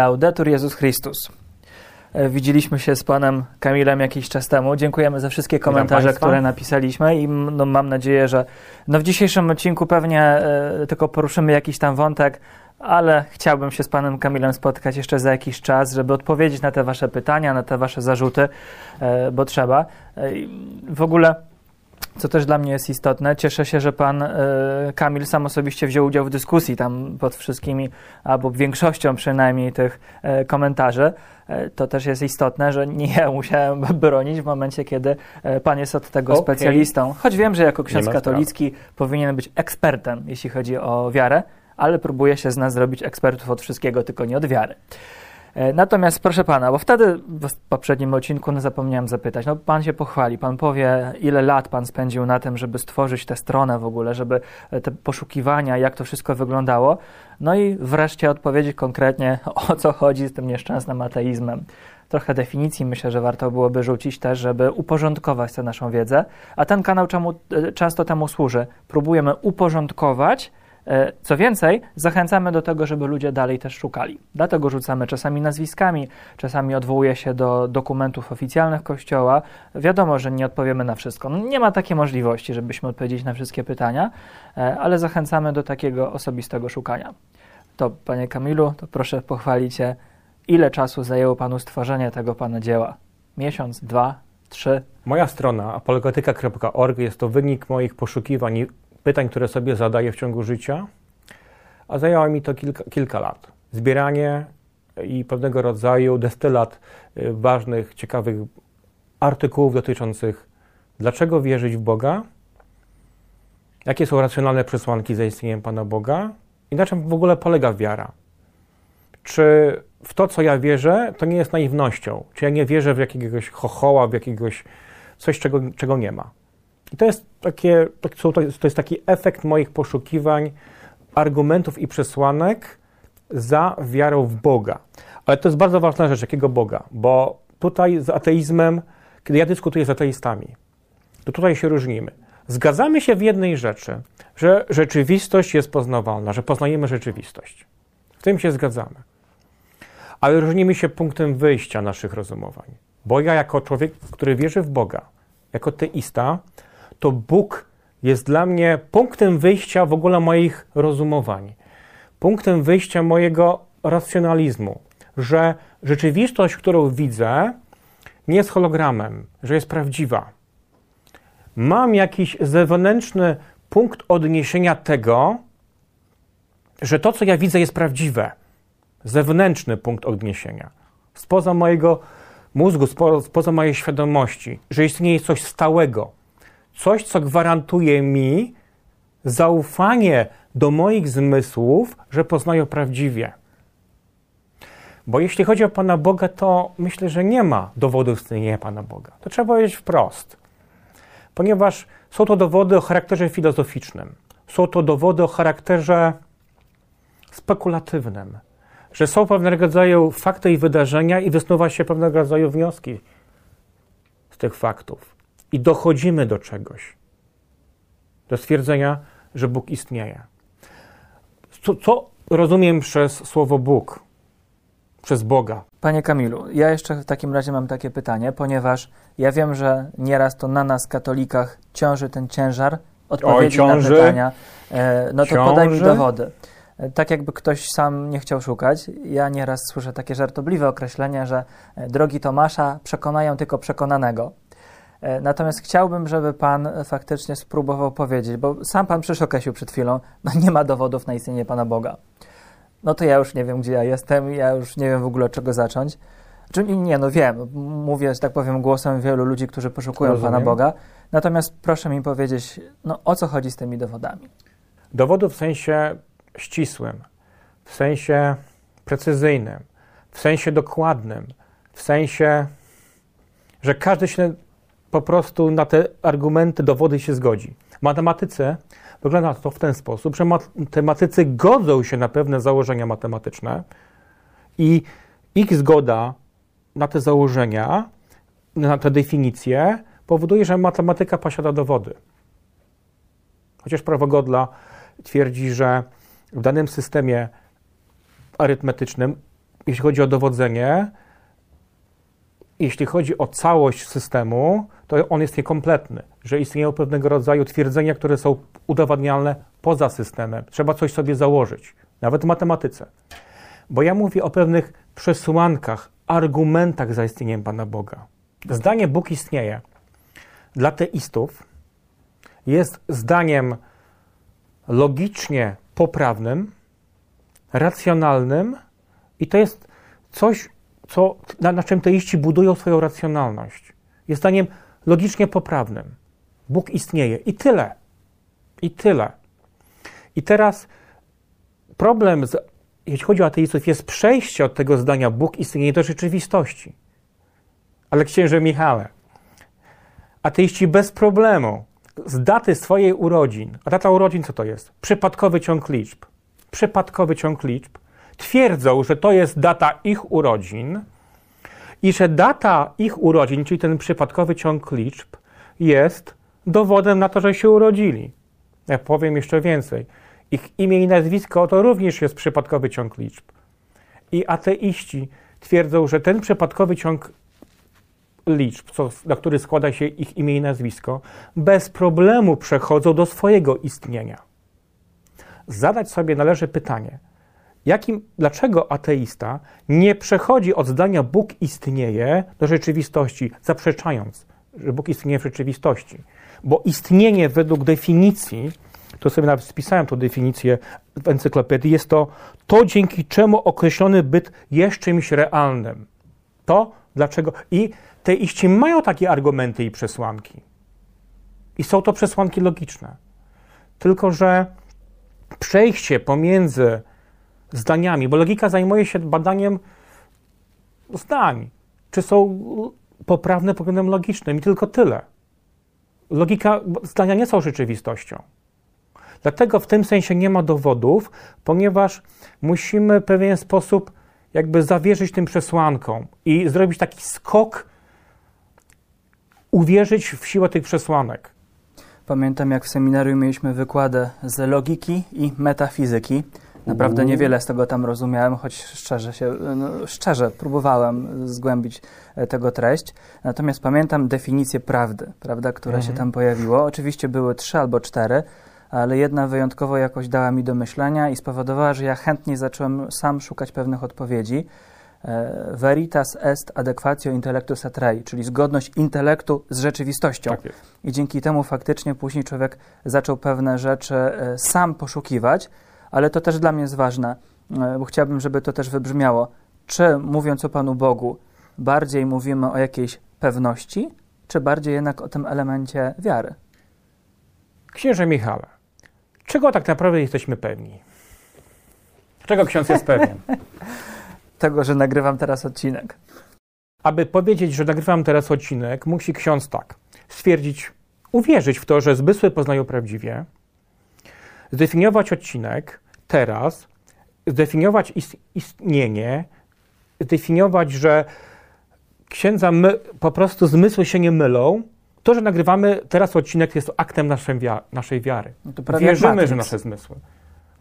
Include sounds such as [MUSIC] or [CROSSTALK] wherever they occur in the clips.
Laudetur Jezus Chrystus. E, widzieliśmy się z panem Kamilem jakiś czas temu. Dziękujemy za wszystkie komentarze, które napisaliśmy i no, mam nadzieję, że no, w dzisiejszym odcinku pewnie e, tylko poruszymy jakiś tam wątek, ale chciałbym się z panem Kamilem spotkać jeszcze za jakiś czas, żeby odpowiedzieć na te wasze pytania, na te wasze zarzuty, e, bo trzeba. E, w ogóle co też dla mnie jest istotne, cieszę się, że pan y, Kamil sam osobiście wziął udział w dyskusji tam pod wszystkimi, albo większością przynajmniej tych y, komentarzy. Y, to też jest istotne, że nie ja musiałem [LAUGHS] bronić w momencie, kiedy pan jest od tego okay. specjalistą. Choć wiem, że jako ksiądz katolicki powinien być ekspertem, jeśli chodzi o wiarę, ale próbuje się z nas zrobić ekspertów od wszystkiego, tylko nie od wiary. E, natomiast proszę pana, bo wtedy w poprzednim odcinku no, zapomniałem zapytać, no pan się pochwali, pan powie, ile lat pan spędził na tym, żeby stworzyć tę stronę w ogóle, żeby e, te poszukiwania, jak to wszystko wyglądało, no i wreszcie odpowiedzieć konkretnie, [LAUGHS] o co chodzi z tym nieszczęsnym ateizmem. Trochę definicji myślę, że warto byłoby rzucić też, żeby uporządkować tę naszą wiedzę, a ten kanał czemu, e, często temu służy. Próbujemy uporządkować co więcej, zachęcamy do tego, żeby ludzie dalej też szukali. Dlatego rzucamy czasami nazwiskami, czasami odwołuje się do dokumentów oficjalnych Kościoła. Wiadomo, że nie odpowiemy na wszystko. No, nie ma takiej możliwości, żebyśmy odpowiedzieć na wszystkie pytania, e, ale zachęcamy do takiego osobistego szukania. To, panie Kamilu, to proszę pochwalić się, ile czasu zajęło panu stworzenie tego pana dzieła? Miesiąc, dwa, trzy? Moja strona apologetyka.org jest to wynik moich poszukiwań pytań, które sobie zadaję w ciągu życia, a zajęło mi to kilka, kilka lat. Zbieranie i pewnego rodzaju destylat y, ważnych, ciekawych artykułów dotyczących dlaczego wierzyć w Boga, jakie są racjonalne przesłanki za istnieniem Pana Boga i na czym w ogóle polega wiara. Czy w to, co ja wierzę, to nie jest naiwnością? Czy ja nie wierzę w jakiegoś chochoła, w jakiegoś coś, czego, czego nie ma? I to jest, takie, to jest taki efekt moich poszukiwań argumentów i przesłanek za wiarą w Boga. Ale to jest bardzo ważna rzecz, jakiego Boga, bo tutaj z ateizmem, kiedy ja dyskutuję z ateistami, to tutaj się różnimy. Zgadzamy się w jednej rzeczy, że rzeczywistość jest poznawalna, że poznajemy rzeczywistość. W tym się zgadzamy. Ale różnimy się punktem wyjścia naszych rozumowań. Bo ja, jako człowiek, który wierzy w Boga, jako teista, to Bóg jest dla mnie punktem wyjścia w ogóle moich rozumowań, punktem wyjścia mojego racjonalizmu, że rzeczywistość, którą widzę, nie jest hologramem, że jest prawdziwa. Mam jakiś zewnętrzny punkt odniesienia tego, że to, co ja widzę, jest prawdziwe. Zewnętrzny punkt odniesienia. Spoza mojego mózgu, spoza mojej świadomości, że istnieje coś stałego, coś, co gwarantuje mi zaufanie do moich zmysłów, że poznają prawdziwie. Bo jeśli chodzi o Pana Boga, to myślę, że nie ma dowodów istnienia Pana Boga. To trzeba powiedzieć wprost. Ponieważ są to dowody o charakterze filozoficznym, są to dowody o charakterze spekulatywnym, że są pewnego rodzaju fakty i wydarzenia i wysnuwa się pewnego rodzaju wnioski z tych faktów i dochodzimy do czegoś, do stwierdzenia, że Bóg istnieje. Co, co rozumiem przez słowo Bóg, przez Boga? Panie Kamilu, ja jeszcze w takim razie mam takie pytanie, ponieważ ja wiem, że nieraz to na nas, katolikach, ciąży ten ciężar odpowiedzi Oj, na pytania. E, no to ciąży? podaj mi dowody. E, tak jakby ktoś sam nie chciał szukać. Ja nieraz słyszę takie żartobliwe określenia, że e, drogi Tomasza przekonają tylko przekonanego. E, natomiast chciałbym, żeby Pan faktycznie spróbował powiedzieć, bo sam Pan określił przed chwilą, no nie ma dowodów na istnienie Pana Boga. No to ja już nie wiem, gdzie ja jestem, ja już nie wiem w ogóle, od czego zacząć. Czyli nie, no wiem, mówię, że tak powiem, głosem wielu ludzi, którzy poszukują Rozumiem. Pana Boga. Natomiast proszę mi powiedzieć, no o co chodzi z tymi dowodami? Dowodów w sensie ścisłym, w sensie precyzyjnym, w sensie dokładnym, w sensie, że każdy się po prostu na te argumenty, dowody się zgodzi. W matematyce wygląda to w ten sposób, że matematycy godzą się na pewne założenia matematyczne i ich zgoda na te założenia, na te definicje powoduje, że matematyka posiada dowody. Chociaż prawo Godla twierdzi, że w danym systemie arytmetycznym jeśli chodzi o dowodzenie, jeśli chodzi o całość systemu, to on jest niekompletny, że istnieją pewnego rodzaju twierdzenia, które są udowadnialne poza systemem. Trzeba coś sobie założyć, nawet w matematyce. Bo ja mówię o pewnych przesłankach, argumentach za istnieniem Pana Boga. Zdanie Bóg istnieje dla teistów jest zdaniem logicznie poprawnym, racjonalnym i to jest coś, co, na, na czym teiści budują swoją racjonalność. Jest zdaniem logicznie poprawnym. Bóg istnieje i tyle. I tyle. I teraz problem, z, jeśli chodzi o ateistów, jest przejście od tego zdania Bóg istnieje do rzeczywistości. Ale księże Michale, ateiści bez problemu z daty swojej urodzin, a data urodzin co to jest? Przypadkowy ciąg liczb. Przypadkowy ciąg liczb. Twierdzą, że to jest data ich urodzin i że data ich urodzin, czyli ten przypadkowy ciąg liczb, jest dowodem na to, że się urodzili. Ja powiem jeszcze więcej. Ich imię i nazwisko to również jest przypadkowy ciąg liczb. I ateiści twierdzą, że ten przypadkowy ciąg liczb, co, na który składa się ich imię i nazwisko, bez problemu przechodzą do swojego istnienia. Zadać sobie należy pytanie, jakim, dlaczego ateista nie przechodzi od zdania Bóg istnieje do rzeczywistości, zaprzeczając, że Bóg istnieje w rzeczywistości. Bo istnienie według definicji, to sobie nawet spisałem tę definicję w encyklopedii, jest to to, dzięki czemu określony byt jest czymś realnym. To, dlaczego. I te iści mają takie argumenty i przesłanki. I są to przesłanki logiczne. Tylko, że przejście pomiędzy zdaniami, bo logika zajmuje się badaniem zdań, czy są poprawne pod względem logicznym i tylko tyle. Logika, zdania nie są rzeczywistością. Dlatego w tym sensie nie ma dowodów, ponieważ musimy w pewien sposób jakby zawierzyć tym przesłankom i zrobić taki skok uwierzyć w siłę tych przesłanek. Pamiętam, jak w seminarium mieliśmy wykłady z logiki i metafizyki. Naprawdę niewiele z tego tam rozumiałem, choć szczerze, się, no, szczerze próbowałem zgłębić e, tego treść. Natomiast pamiętam definicję prawdy, prawda, która mhm. się tam pojawiło. Oczywiście były trzy albo cztery, ale jedna wyjątkowo jakoś dała mi do myślenia i spowodowała, że ja chętnie zacząłem sam szukać pewnych odpowiedzi. E, veritas est adequatio intellectus et rei, czyli zgodność intelektu z rzeczywistością. Tak I dzięki temu faktycznie później człowiek zaczął pewne rzeczy e, sam poszukiwać, ale to też dla mnie jest ważne, e, bo chciałbym, żeby to też wybrzmiało. Czy mówiąc o Panu Bogu, bardziej mówimy o jakiejś pewności, czy bardziej jednak o tym elemencie wiary? Księże Michale, czego tak naprawdę jesteśmy pewni? Czego ksiądz jest pewien? [LAUGHS] tego, że nagrywam teraz odcinek. Aby powiedzieć, że nagrywam teraz odcinek, musi ksiądz tak stwierdzić, uwierzyć w to, że zmysły poznają prawdziwie, zdefiniować odcinek teraz, zdefiniować istnienie, zdefiniować, że księdza my, po prostu zmysły się nie mylą. To, że nagrywamy teraz odcinek, jest aktem naszej, wiary. No Wierzymy, że nasze zmysły.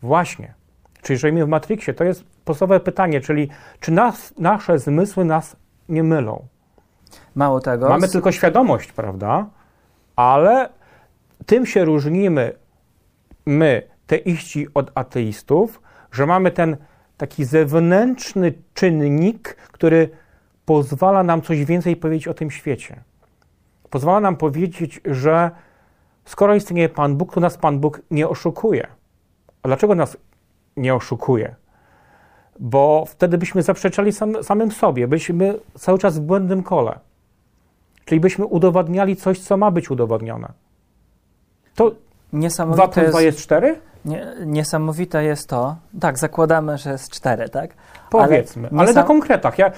Właśnie. Czyli żyjemy w Matrixie. To jest podstawowe pytanie, czyli czy nas, nasze zmysły nas nie mylą? Mało tego. Mamy z... tylko świadomość, prawda? Ale tym się różnimy my, teiści, od ateistów, że mamy ten taki zewnętrzny czynnik, który pozwala nam coś więcej powiedzieć o tym świecie. Pozwala nam powiedzieć, że skoro istnieje Pan Bóg, to nas Pan Bóg nie oszukuje. A dlaczego nas nie oszukuje. Bo wtedy byśmy zaprzeczali sam, samym sobie, byśmy cały czas w błędnym kole. Czyli byśmy udowadniali coś, co ma być udowodnione. To Niesamowite 2 plus 2 jest 4? Nie, niesamowite jest to, tak, zakładamy, że jest 4, tak? Powiedzmy, ale, ale na konkretach. Ja,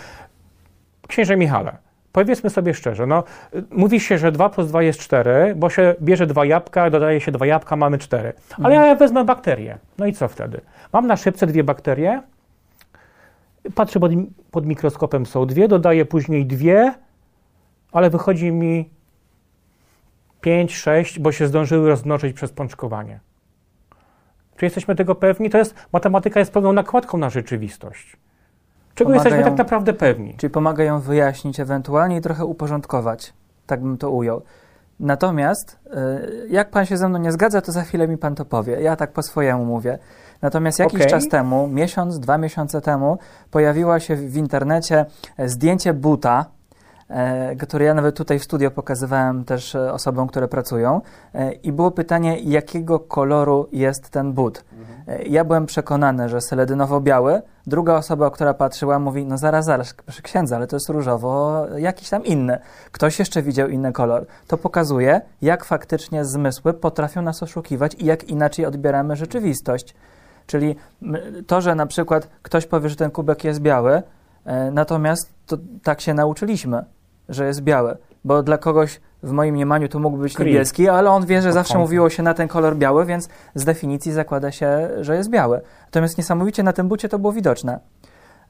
księże Michale, powiedzmy sobie szczerze, no, mówi się, że 2 plus 2 jest 4, bo się bierze dwa jabłka, dodaje się dwa jabłka, mamy 4. Ale mhm. ja wezmę bakterię. No i co wtedy? Mam na szybce dwie bakterie, patrzę pod, pod mikroskopem, są dwie, dodaję później dwie, ale wychodzi mi 5, 6, bo się zdążyły rozmnożyć przez pączkowanie. Czy jesteśmy tego pewni? To jest, matematyka jest pewną nakładką na rzeczywistość. Czego jesteśmy tak naprawdę pewni? Czyli pomagają wyjaśnić ewentualnie i trochę uporządkować. Tak bym to ujął. Natomiast, y, jak pan się ze mną nie zgadza, to za chwilę mi pan to powie. Ja tak po swojemu mówię. Natomiast jakiś okay. czas temu, miesiąc, dwa miesiące temu, pojawiło się w internecie zdjęcie buta, który ja nawet tutaj w studio pokazywałem też e, osobom, które pracują. E, I było pytanie, jakiego koloru jest ten but. Mhm. Ja byłem przekonany, że seledynowo-biały. Druga osoba, która patrzyła, mówi, no zaraz, zaraz, proszę księdza, ale to jest różowo, jakiś tam inny. Ktoś jeszcze widział inny kolor. To pokazuje, jak faktycznie zmysły potrafią nas oszukiwać i jak inaczej odbieramy rzeczywistość. Czyli to, że na przykład ktoś powie, że ten kubek jest biały, e, natomiast to, tak się nauczyliśmy, że jest biały, bo dla kogoś w moim mniemaniu to mógł być niebieski, ale on wie, że zawsze mówiło się na ten kolor biały, więc z definicji zakłada się, że jest biały. Natomiast niesamowicie na tym bucie to było widoczne.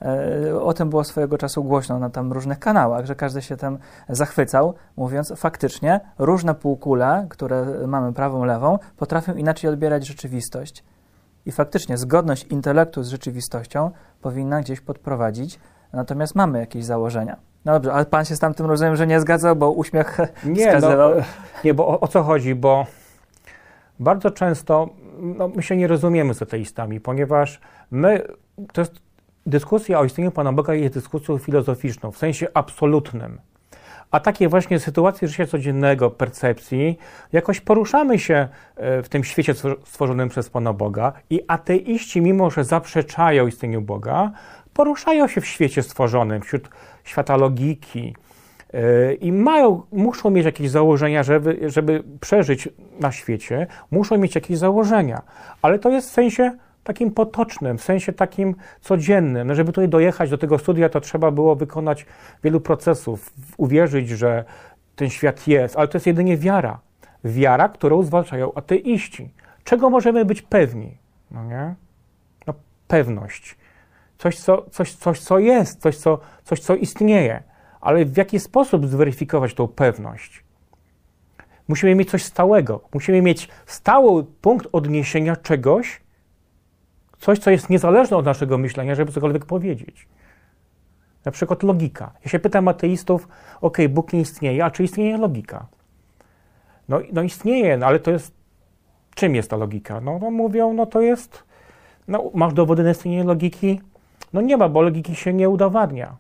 E, o tym było swojego czasu głośno na tam różnych kanałach, że każdy się tam zachwycał, mówiąc faktycznie różne półkule, które mamy prawą, lewą, potrafią inaczej odbierać rzeczywistość. I faktycznie zgodność intelektu z rzeczywistością powinna gdzieś podprowadzić, natomiast mamy jakieś założenia. No dobrze, ale pan się z tamtym rozumiem, że nie zgadza, bo uśmiech [LAUGHS] nie, no, wskazywał. No, nie, bo o, o, co chodzi, bo bardzo często no, my się nie rozumiemy z ateistami, ponieważ my, to jest dyskusja o istnieniu Pana Boga jest dyskusją filozoficzną, w sensie absolutnym. A takie właśnie sytuacje życia codziennego, percepcji, jakoś poruszamy się e, w tym świecie stworzonym przez Pana Boga i ateiści, mimo że zaprzeczają istnieniu Boga, poruszają się w świecie stworzonym, wśród świata logiki e, i mają, muszą mieć jakieś założenia, żeby, żeby przeżyć na świecie, muszą mieć jakieś założenia, ale to jest w sensie takim potocznym, w sensie takim codziennym. No, żeby tutaj dojechać do tego studia, to trzeba było wykonać wielu procesów, uwierzyć, że ten świat jest, ale to jest jedynie wiara. Wiara, którą zwalczają ateiści. Czego możemy być pewni? No nie? No, pewność. Coś co, coś, coś, co jest, coś co, coś, co istnieje. Ale w jaki sposób zweryfikować tą pewność? Musimy mieć coś stałego. Musimy mieć stały punkt odniesienia czegoś, coś, co jest niezależne od naszego myślenia, żeby cokolwiek powiedzieć. Na przykład logika. Ja się pytam ateistów, ok, Bóg nie istnieje, a czy istnieje logika? No, no istnieje, no ale to jest, czym jest ta logika? No, no mówią, no to jest, no masz dowody na istnienie logiki? No nie ma, bo logiki się nie udowadnia.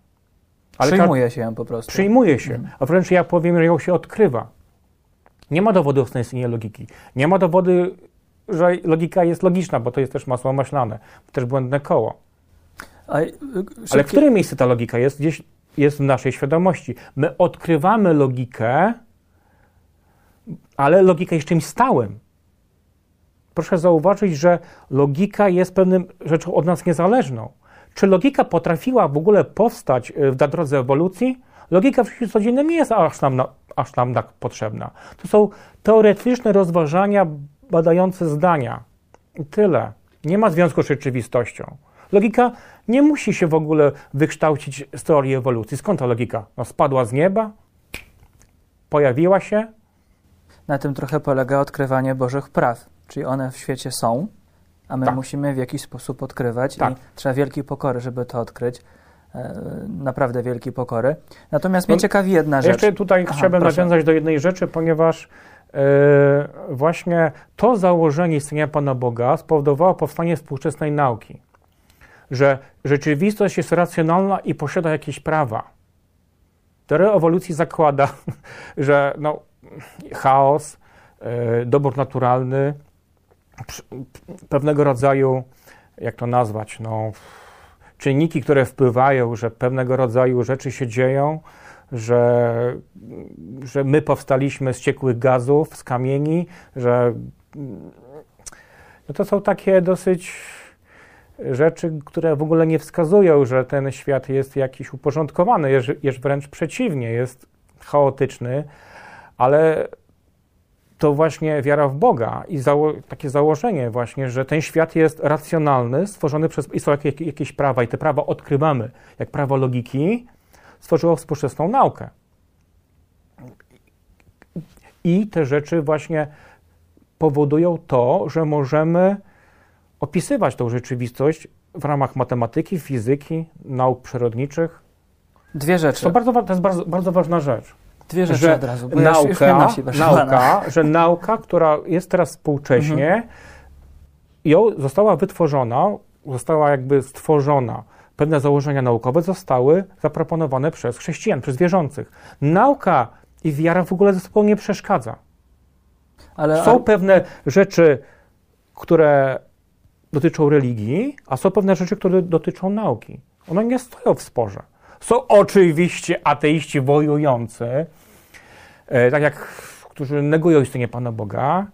Ale przyjmuje się ją po prostu. Przyjmuje się, mhm. a wręcz ja powiem, że ją się odkrywa. Nie ma dowodów na istnienie logiki. Nie ma dowody że logika jest logiczna, bo to jest też masło maślane, też błędne koło. A, y, Ale w którym miejscu ta logika jest? Gdzieś jest w naszej świadomości. My odkrywamy logikę, ale logika jest czymś stałym. Proszę zauważyć, że logika jest pewnym rzeczą od nas niezależną. Czy logika potrafiła w ogóle powstać y, na drodze ewolucji? Logika w życiu codziennym nie jest aż nam, aż nam tak potrzebna. To są teoretyczne rozważania badające zdania. I tyle. Nie ma związku z rzeczywistością. Logika nie musi się w ogóle wykształcić z teorii ewolucji. Skąd ta logika? No, spadła z nieba? Pojawiła się? Na tym trochę polega odkrywanie Bożych praw. Czyli one w świecie są, a my tak. musimy w jakiś sposób odkrywać tak. i trzeba wielkiej pokory, żeby to odkryć. E, naprawdę wielkiej pokory. Natomiast mnie no, ciekawi jedna rzecz. Jeszcze tutaj Aha, chciałbym proszę. nawiązać do jednej rzeczy, ponieważ E, właśnie to założenie istnienia Pana Boga spowodowało powstanie współczesnej nauki, że rzeczywistość jest racjonalna i posiada jakieś prawa. Teoria ewolucji zakłada, [LAUGHS] że no, chaos, e, dobór naturalny, pewnego rodzaju, jak to nazwać, no, czynniki, które wpływają, że pewnego rodzaju rzeczy się dzieją, że, że my powstaliśmy z ciekłych gazów, z kamieni, że no to są takie dosyć rzeczy, które w ogóle nie wskazują, że ten świat jest jakiś uporządkowany, jest, jest wręcz przeciwnie, jest chaotyczny, ale to właśnie wiara w Boga i zało takie założenie właśnie, że ten świat jest racjonalny, stworzony przez, i są jakieś, jakieś prawa i te prawa odkrywamy, jak prawo logiki, stworzyło współczesną naukę. I te rzeczy właśnie powodują to, że możemy opisywać tą rzeczywistość w ramach matematyki, fizyki, nauk przyrodniczych. Dwie rzeczy. To, bardzo, to jest bardzo, bardzo ważna rzecz. Dwie rzeczy że od razu. Bo nauka, już, już nauka [LAUGHS] że nauka, która jest teraz współcześnie, mhm. ją została wytworzona, została jakby stworzona. Pewne założenia naukowe zostały zaproponowane przez chrześcijan, przez wierzących. Nauka i wiara w ogóle ze sobą nie przeszkadza. Ale, Są pewne rzeczy, które dotyczą religii, a są pewne rzeczy, które dotyczą nauki. One nie stoją w sporze. Są oczywiście ateiści wojujący, tak jak którzy negują istnienie Pana Boga,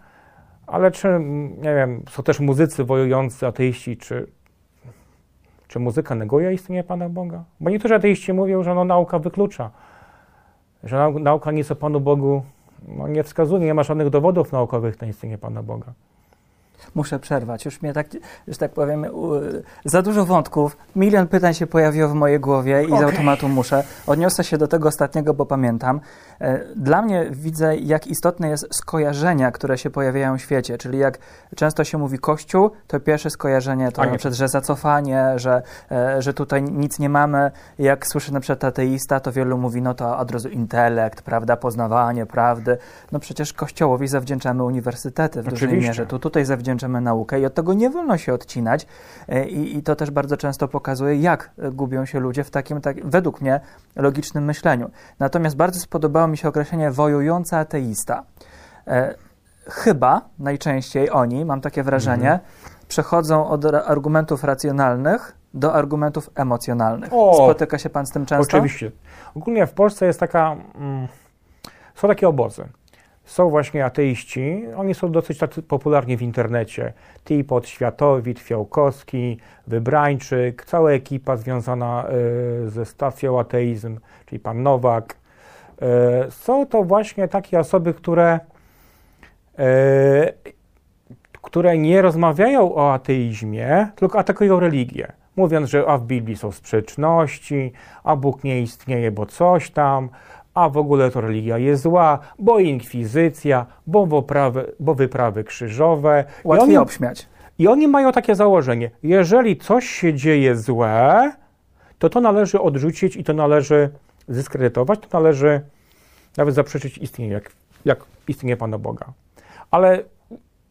ale czy, nie wiem, są też muzycy wojujący, ateiści, czy, czy muzyka neguje istnienie Pana Boga? Bo niektórzy ateiści mówią, że no, nauka wyklucza, że nauka nic o Panu Bogu no, nie wskazuje, nie ma żadnych dowodów naukowych na istnienie Pana Boga muszę przerwać. Już mnie tak, że tak powiem, za dużo wątków, milion pytań się pojawiło w mojej głowie i okay. z automatu muszę. Odniosę się do tego ostatniego, bo pamiętam. E, dla mnie widzę, jak istotne jest skojarzenia, które się pojawiają w świecie, czyli jak często się mówi Kościół, to pierwsze skojarzenie to na przykład, że zacofanie, że, e, że tutaj nic nie mamy. Jak słyszę na przykład ateista, to wielu mówi, no to od razu intelekt, prawda, poznawanie prawdy. No przecież Kościołowi zawdzięczamy uniwersytety w dużej mierze. Tu tutaj zawdzięczamy naukę i od tego nie wolno się odcinać e, i, i to też bardzo często pokazuje, jak gubią się ludzie w takim, tak, według mnie, logicznym myśleniu. Natomiast bardzo spodobało mi się określenie wojujący ateista. E, chyba najczęściej oni, mam takie wrażenie, mhm. przechodzą od argumentów racjonalnych do argumentów emocjonalnych. O, Spotyka się pan z tym często? Oczywiście. Ogólnie w Polsce jest taka. Mm, są takie obozy. Są właśnie ateiści, oni są dosyć tak popularni w internecie. Tipot, Światowit, Fiałkowski, Wybrańczyk, cała ekipa związana y, ze stacją ateizm, czyli pan Nowak, E, są to właśnie takie osoby, które, e, które nie rozmawiają o ateizmie, tylko atakują religię. Mówiąc, że a w Biblii są sprzeczności, a Bóg nie istnieje, bo coś tam, a w ogóle to religia jest zła, bo inkwizycja, bo, wyprawy, bo wyprawy krzyżowe. Łatwiej I oni, obśmiać. I oni mają takie założenie, jeżeli coś się dzieje złe, to to należy odrzucić i to należy zdyskredytować, to należy nawet zaprzeczyć istnieniu, jak, jak istnieje Pana Boga. Ale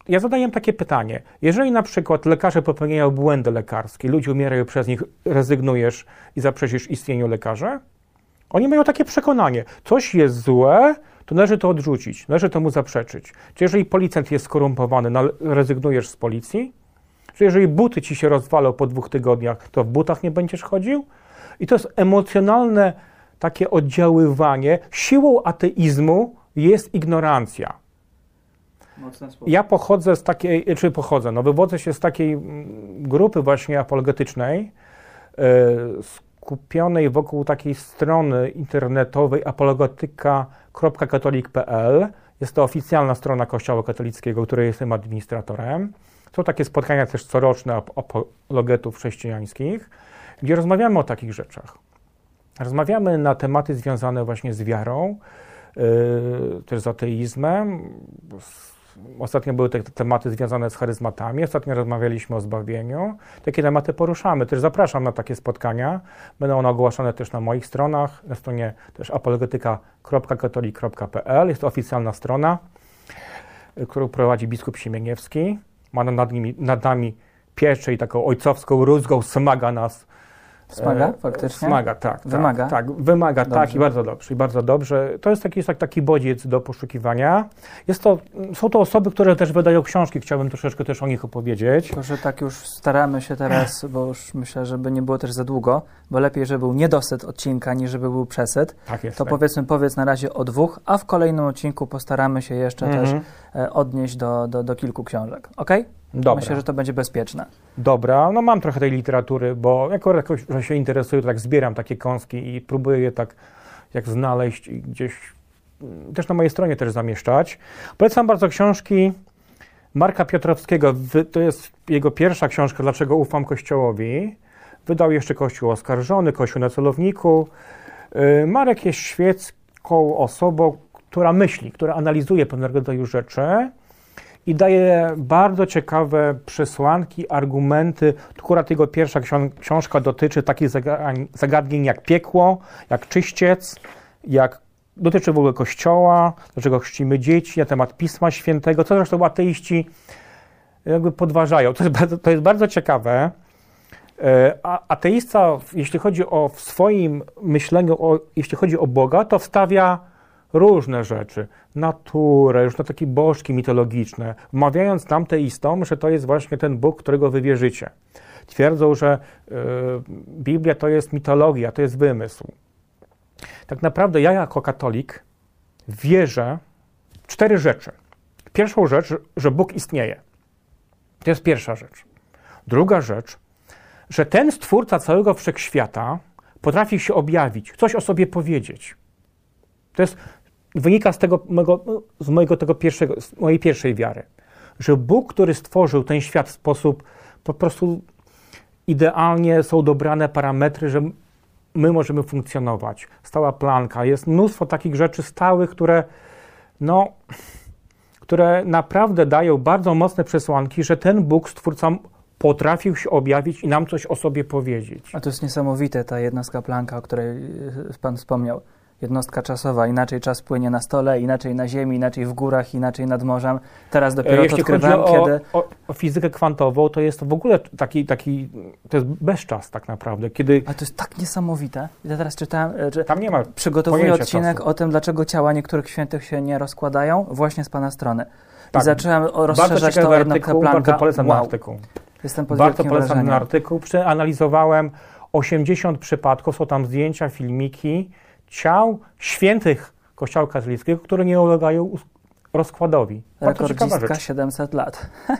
ja zadaję takie pytanie. Jeżeli na przykład lekarze popełniają błędy lekarskie, ludzie umierają przez nich, rezygnujesz i zaprzeczysz istnieniu lekarzy? Oni mają takie przekonanie, coś jest złe, to należy to odrzucić, należy temu zaprzeczyć. Czy jeżeli policjant jest skorumpowany, rezygnujesz z policji? Czy jeżeli buty ci się rozwalą po dwóch tygodniach, to w butach nie będziesz chodził? I to jest emocjonalne takie oddziaływanie. Siłą ateizmu jest ignorancja. Ja pochodzę z takiej, czy pochodzę, no wywodzę się z takiej mm, grupy właśnie apologetycznej, e, skupionej wokół takiej strony internetowej apologetyka.katolik.pl. Jest to oficjalna strona Kościoła katolickiego, której jestem administratorem. Są takie spotkania też coroczne apologetów chrześcijańskich, gdzie rozmawiamy o takich rzeczach. Rozmawiamy na tematy związane właśnie z wiarą, yy, też z ateizmem. Ostatnio były te tematy związane z charyzmatami, ostatnio rozmawialiśmy o zbawieniu. Takie tematy poruszamy. Też zapraszam na takie spotkania. Będą one ogłaszane też na moich stronach, na stronie też apologetyka.katolik.pl. Jest to oficjalna strona, yy, którą prowadzi biskup Siemieniewski. Ma nad, nimi, nad nami pieczę i taką ojcowską rózgą smaga nas Smaga, e, faktycznie? Smaga, tak. tak wymaga? Tak, tak wymaga, dobrze. tak i bardzo dobrze, i bardzo dobrze. To jest taki, jest taki bodziec do poszukiwania. Jest to, są to osoby, które też wydają książki, chciałbym troszeczkę też o nich opowiedzieć. To, że tak już staramy się teraz, bo już myślę, żeby nie było też za długo, bo lepiej, żeby był niedosyt odcinka, niż żeby był przesyt. Tak jest. To tak. powiedzmy, powiedz na razie o dwóch, a w kolejnym odcinku postaramy się jeszcze mhm. też e, odnieść do, do, do kilku książek. ok? Dobra. Myślę, że to będzie bezpieczne. Dobra, no mam trochę tej literatury, bo jako jakoś, że się interesuję, to tak zbieram takie kąski i próbuję je tak jak znaleźć i gdzieś mm, też na mojej stronie też zamieszczać. Polecam bardzo książki Marka Piotrowskiego. To jest jego pierwsza książka, Dlaczego ufam Kościołowi. Wydał jeszcze Kościół oskarżony, Kościół na celowniku. Y, Marek jest świecką osobą, która myśli, która analizuje pewnego rodzaju rzeczy daje bardzo ciekawe przesłanki, argumenty. Akurat jego pierwsza książka dotyczy takich zagadnień jak piekło, jak czyściec, jak dotyczy w ogóle Kościoła, dlaczego chrzcimy dzieci, na temat Pisma Świętego, co zresztą ateiści jakby podważają. To jest bardzo, to jest bardzo ciekawe. E, a ateista, jeśli chodzi o w swoim myśleniu, o, jeśli chodzi o Boga, to wstawia różne rzeczy, naturę, już na takie bożki mitologiczne, wmawiając nam teistom, że to jest właśnie ten Bóg, którego wy wierzycie. Twierdzą, że y, Biblia to jest mitologia, to jest wymysł. Tak naprawdę ja jako katolik wierzę w cztery rzeczy. Pierwszą rzecz, że Bóg istnieje. To jest pierwsza rzecz. Druga rzecz, że ten stwórca całego wszechświata potrafi się objawić, coś o sobie powiedzieć. To jest, wynika z, tego mojego, z mojego tego pierwszego, mojej pierwszej wiary, że Bóg, który stworzył ten świat w sposób po prostu idealnie są dobrane parametry, że my możemy funkcjonować. Stała planka, jest mnóstwo takich rzeczy stałych, które no, które naprawdę dają bardzo mocne przesłanki, że ten Bóg, Stwórca, potrafił się objawić i nam coś o sobie powiedzieć. A to jest niesamowite, ta jednostka planka, o której e, Pan wspomniał jednostka czasowa. Inaczej czas płynie na stole, inaczej na ziemi, inaczej w górach, inaczej nad morzem. Teraz dopiero Jeśli to odkrywam, o, kiedy... O, o, fizykę kwantową, to jest w ogóle taki, taki, to jest bezczas tak naprawdę, kiedy... Ale to jest tak niesamowite. Ja teraz czytałem, e, że Tam nie ma przygotowuję odcinek czasu. o tym, dlaczego ciała niektórych świętych się nie rozkładają, właśnie z Pana strony. Tak. I zacząłem rozszerzać to jednostkę Planka. Bardzo polecam wow. artykuł. Jestem pod Bardzo polecam ten artykuł. Przeanalizowałem 80 przypadków, są tam zdjęcia, filmiki, ciał świętych Kościoła katolickiego, które nie ulegają rozkładowi. Rekordzistka 700 lat. [LAUGHS]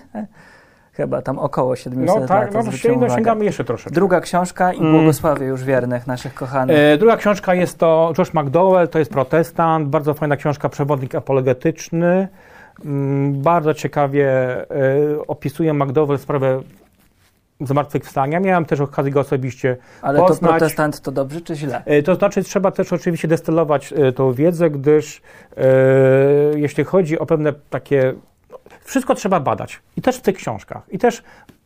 Chyba tam około 700 no, tak, lat. No to sięgamy jeszcze troszeczkę. Druga książka i mm. błogosławie już wiernych, naszych kochanych. E, druga książka jest to Josh McDowell, to jest protestant, bardzo fajna książka, przewodnik apologetyczny. Mm, bardzo ciekawie e, opisuje McDowell sprawę zmartwychwstania. Miałem też okazję go osobiście Ale poznać. to protestant to dobrze czy źle? E, to znaczy trzeba też oczywiście destylować e, tą wiedzę, gdyż e, jeśli chodzi o pewne takie... Wszystko trzeba badać. I też w tych książkach. I też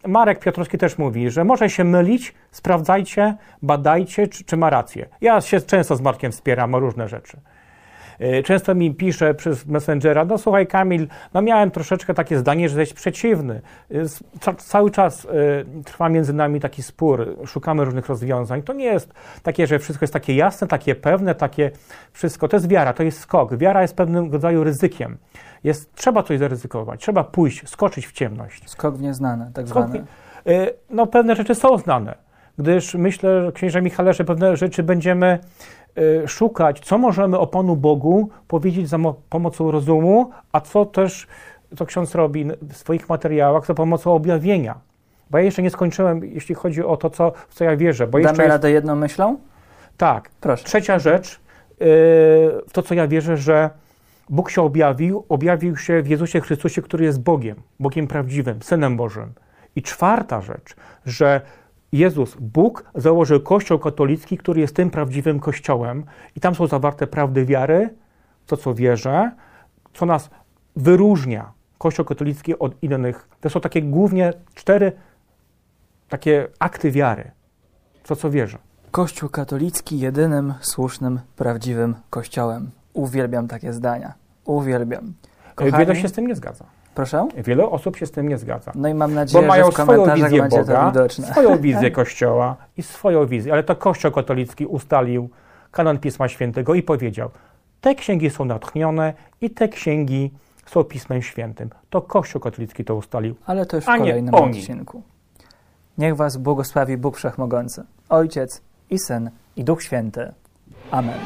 Marek Piotrowski też mówi, że może się mylić, sprawdzajcie, badajcie, czy, czy ma rację. Ja się często z Markiem wspieram o różne rzeczy. E, często mi pisze przez Messengera, no słuchaj Kamil, no miałem troszeczkę takie zdanie, że jesteś przeciwny. E, cały czas e, trwa między nami taki spór, szukamy różnych rozwiązań. To nie jest takie, że wszystko jest takie jasne, takie pewne, takie wszystko. To jest wiara, to jest skok. Wiara jest pewnym rodzaju ryzykiem. Jest, trzeba coś zaryzykować, trzeba pójść, skoczyć w ciemność. Skok w nieznane, tak Skok, zwane. No pewne rzeczy są znane, gdyż myślę, księże Michale, że pewne rzeczy będziemy szukać, co możemy o Panu Bogu powiedzieć za pomocą rozumu, a co też, co ksiądz robi w swoich materiałach za pomocą objawienia. Bo ja jeszcze nie skończyłem, jeśli chodzi o to, co, w co ja wierzę. Bo Damy radę jest... jedną myślą? Tak. Proszę. Trzecia rzecz, yy, w to, co ja wierzę, że Bóg się objawił, objawił się w Jezusie Chrystusie, który jest Bogiem, Bogiem prawdziwym, Synem Bożym. I czwarta rzecz, że Jezus, Bóg, założył Kościół katolicki, który jest tym prawdziwym Kościołem, i tam są zawarte prawdy wiary, to co wierzę, co nas wyróżnia Kościół katolicki od innych. To są takie głównie cztery takie akty wiary, to co wierzę. Kościół katolicki jedynym słusznym, prawdziwym Kościołem. Uwielbiam takie zdania. Uwielbiam. Kochani, Wiele się z tym nie zgadza. Proszę? Wiele osób się z tym nie zgadza. No i mam nadzieję, bo mają że w swoją wizję Boga, swoją [LAUGHS] wizję Kościoła i swoją wizję. Ale to Kościół katolicki ustalił kanon Pisma Świętego i powiedział, te księgi są natchnione i te księgi są Pismem Świętym. To Kościół katolicki to ustalił, Ale to już w kolejnym odcinku. Niech was błogosławi Bóg Wszechmogący, Ojciec i Syn i Duch Święty. Amen.